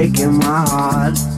breaking my heart.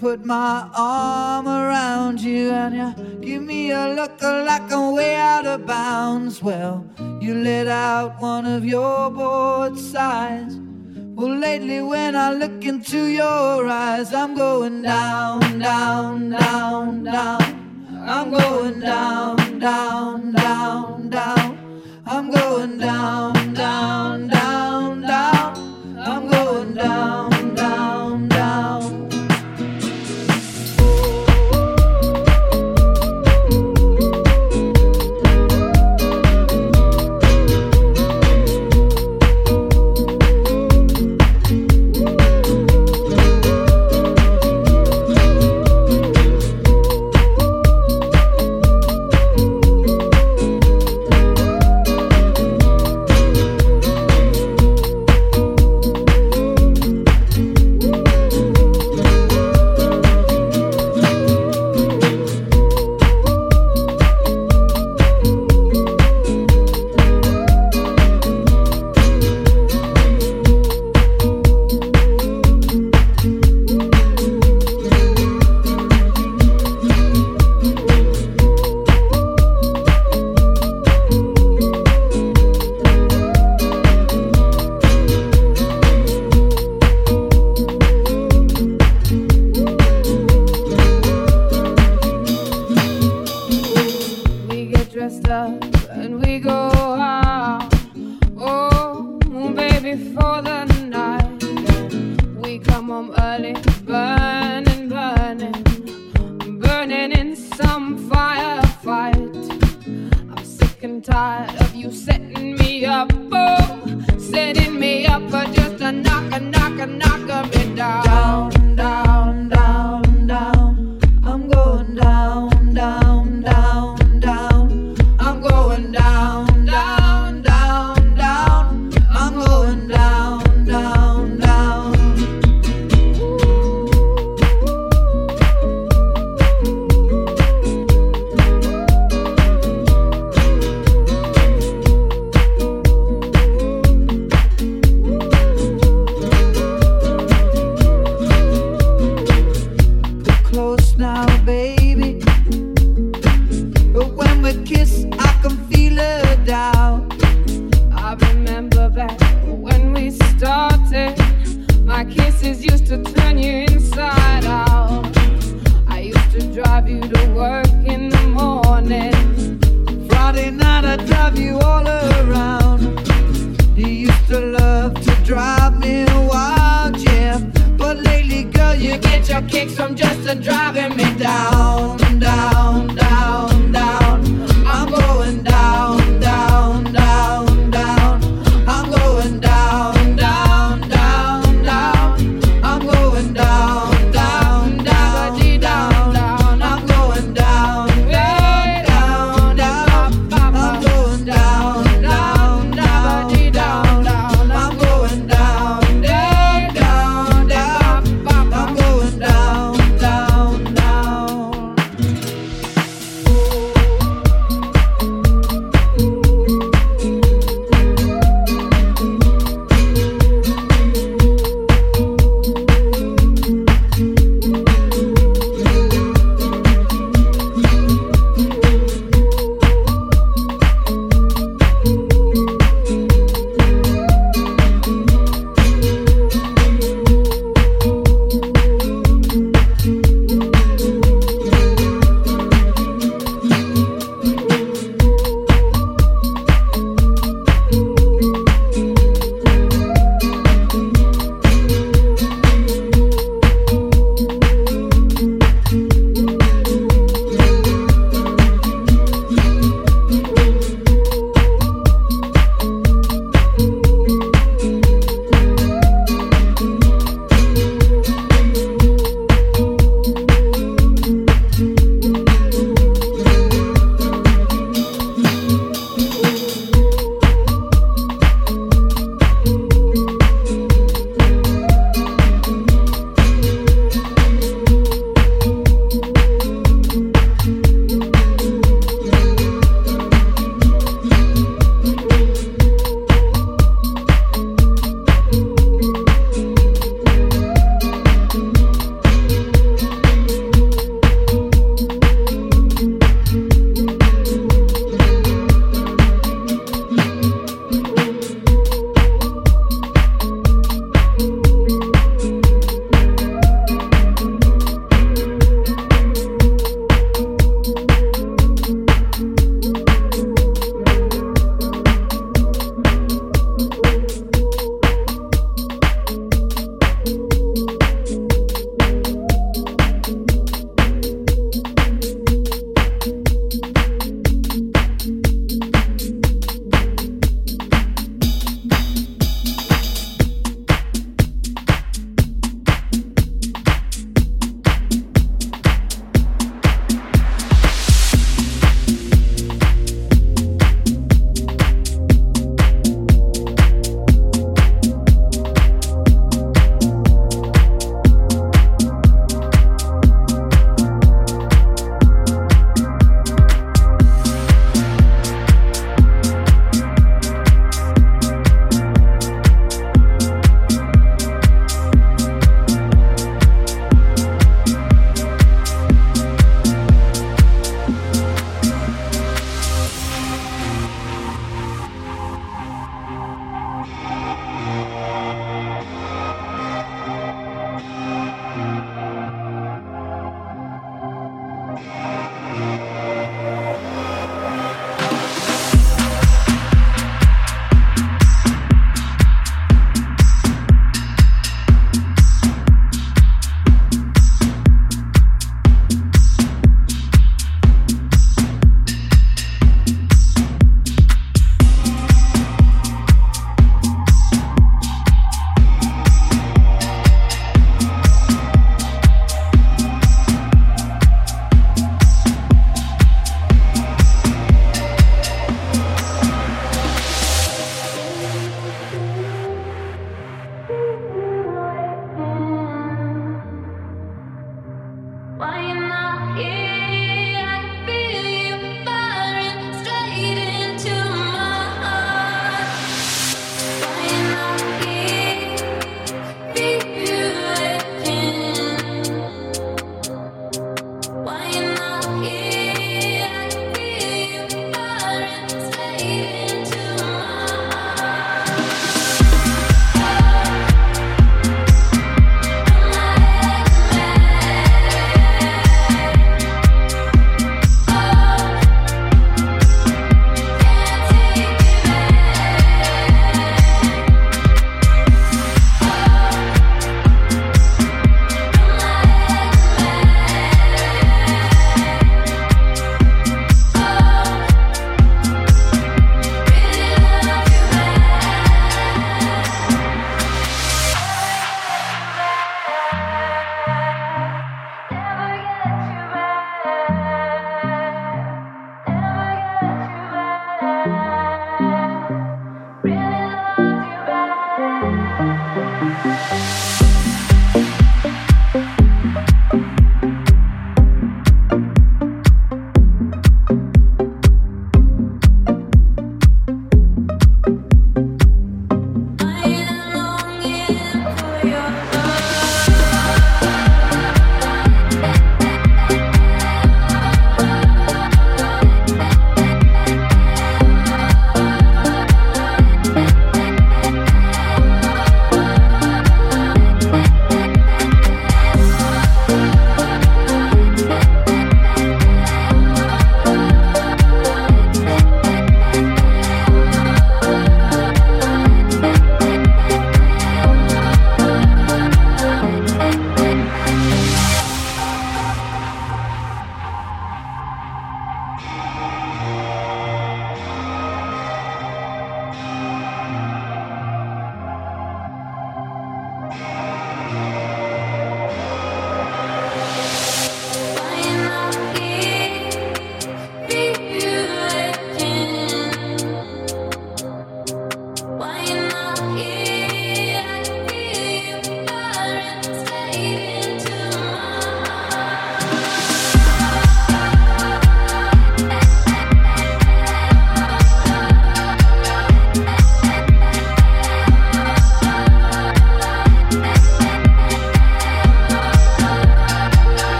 put my arm around you and you give me a look like I'm way out of bounds. Well, you let out one of your bored sighs. Well, lately when I look into your eyes, I'm going down, down, down, down. I'm going.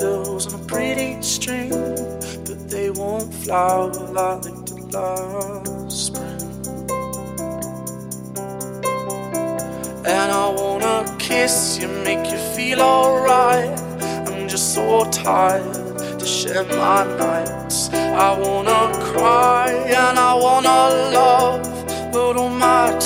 shadows on a pretty string, but they won't flower like the last spring. And I wanna kiss you, make you feel alright. I'm just so tired to share my nights. I wanna cry and I wanna love, but all my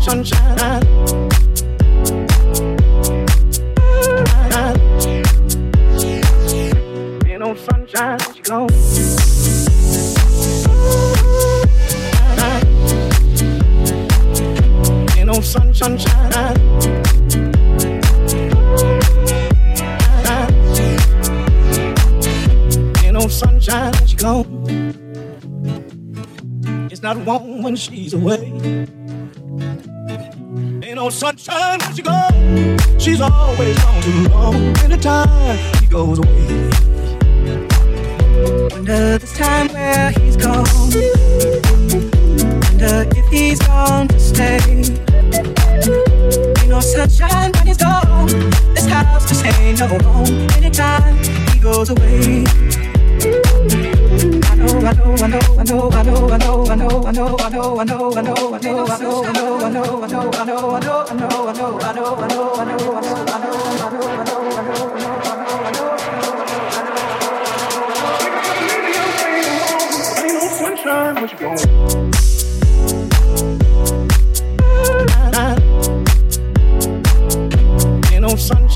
sunshine. Ain't no sunshine, she gone. Ain't no sunshine. Ain't no gone. It's not warm when she's away sunshine when she goes. She's always gone too long. Anytime he goes away. Wonder this time where he's gone. Wonder if he's gone to stay. Ain't no sunshine when he's gone. This house just ain't no home. Anytime he goes away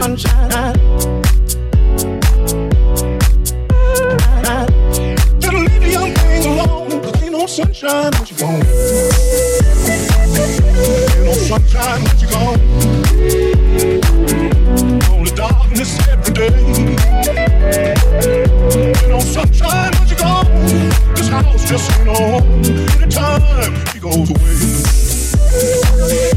sunshine. phone. you know, gone. Darkness every day. Sunshine you go? This house just ain't no home. Anytime he goes away.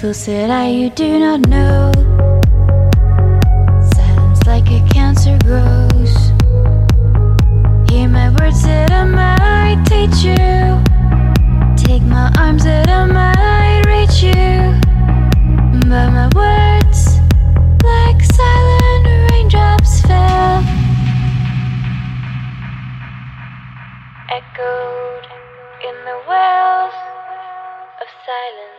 Fool said I, you do not know. Silence like a cancer grows. Hear my words that I might teach you. Take my arms that I might reach you. But my words, like silent raindrops, fell. Echoed in the wells of silence.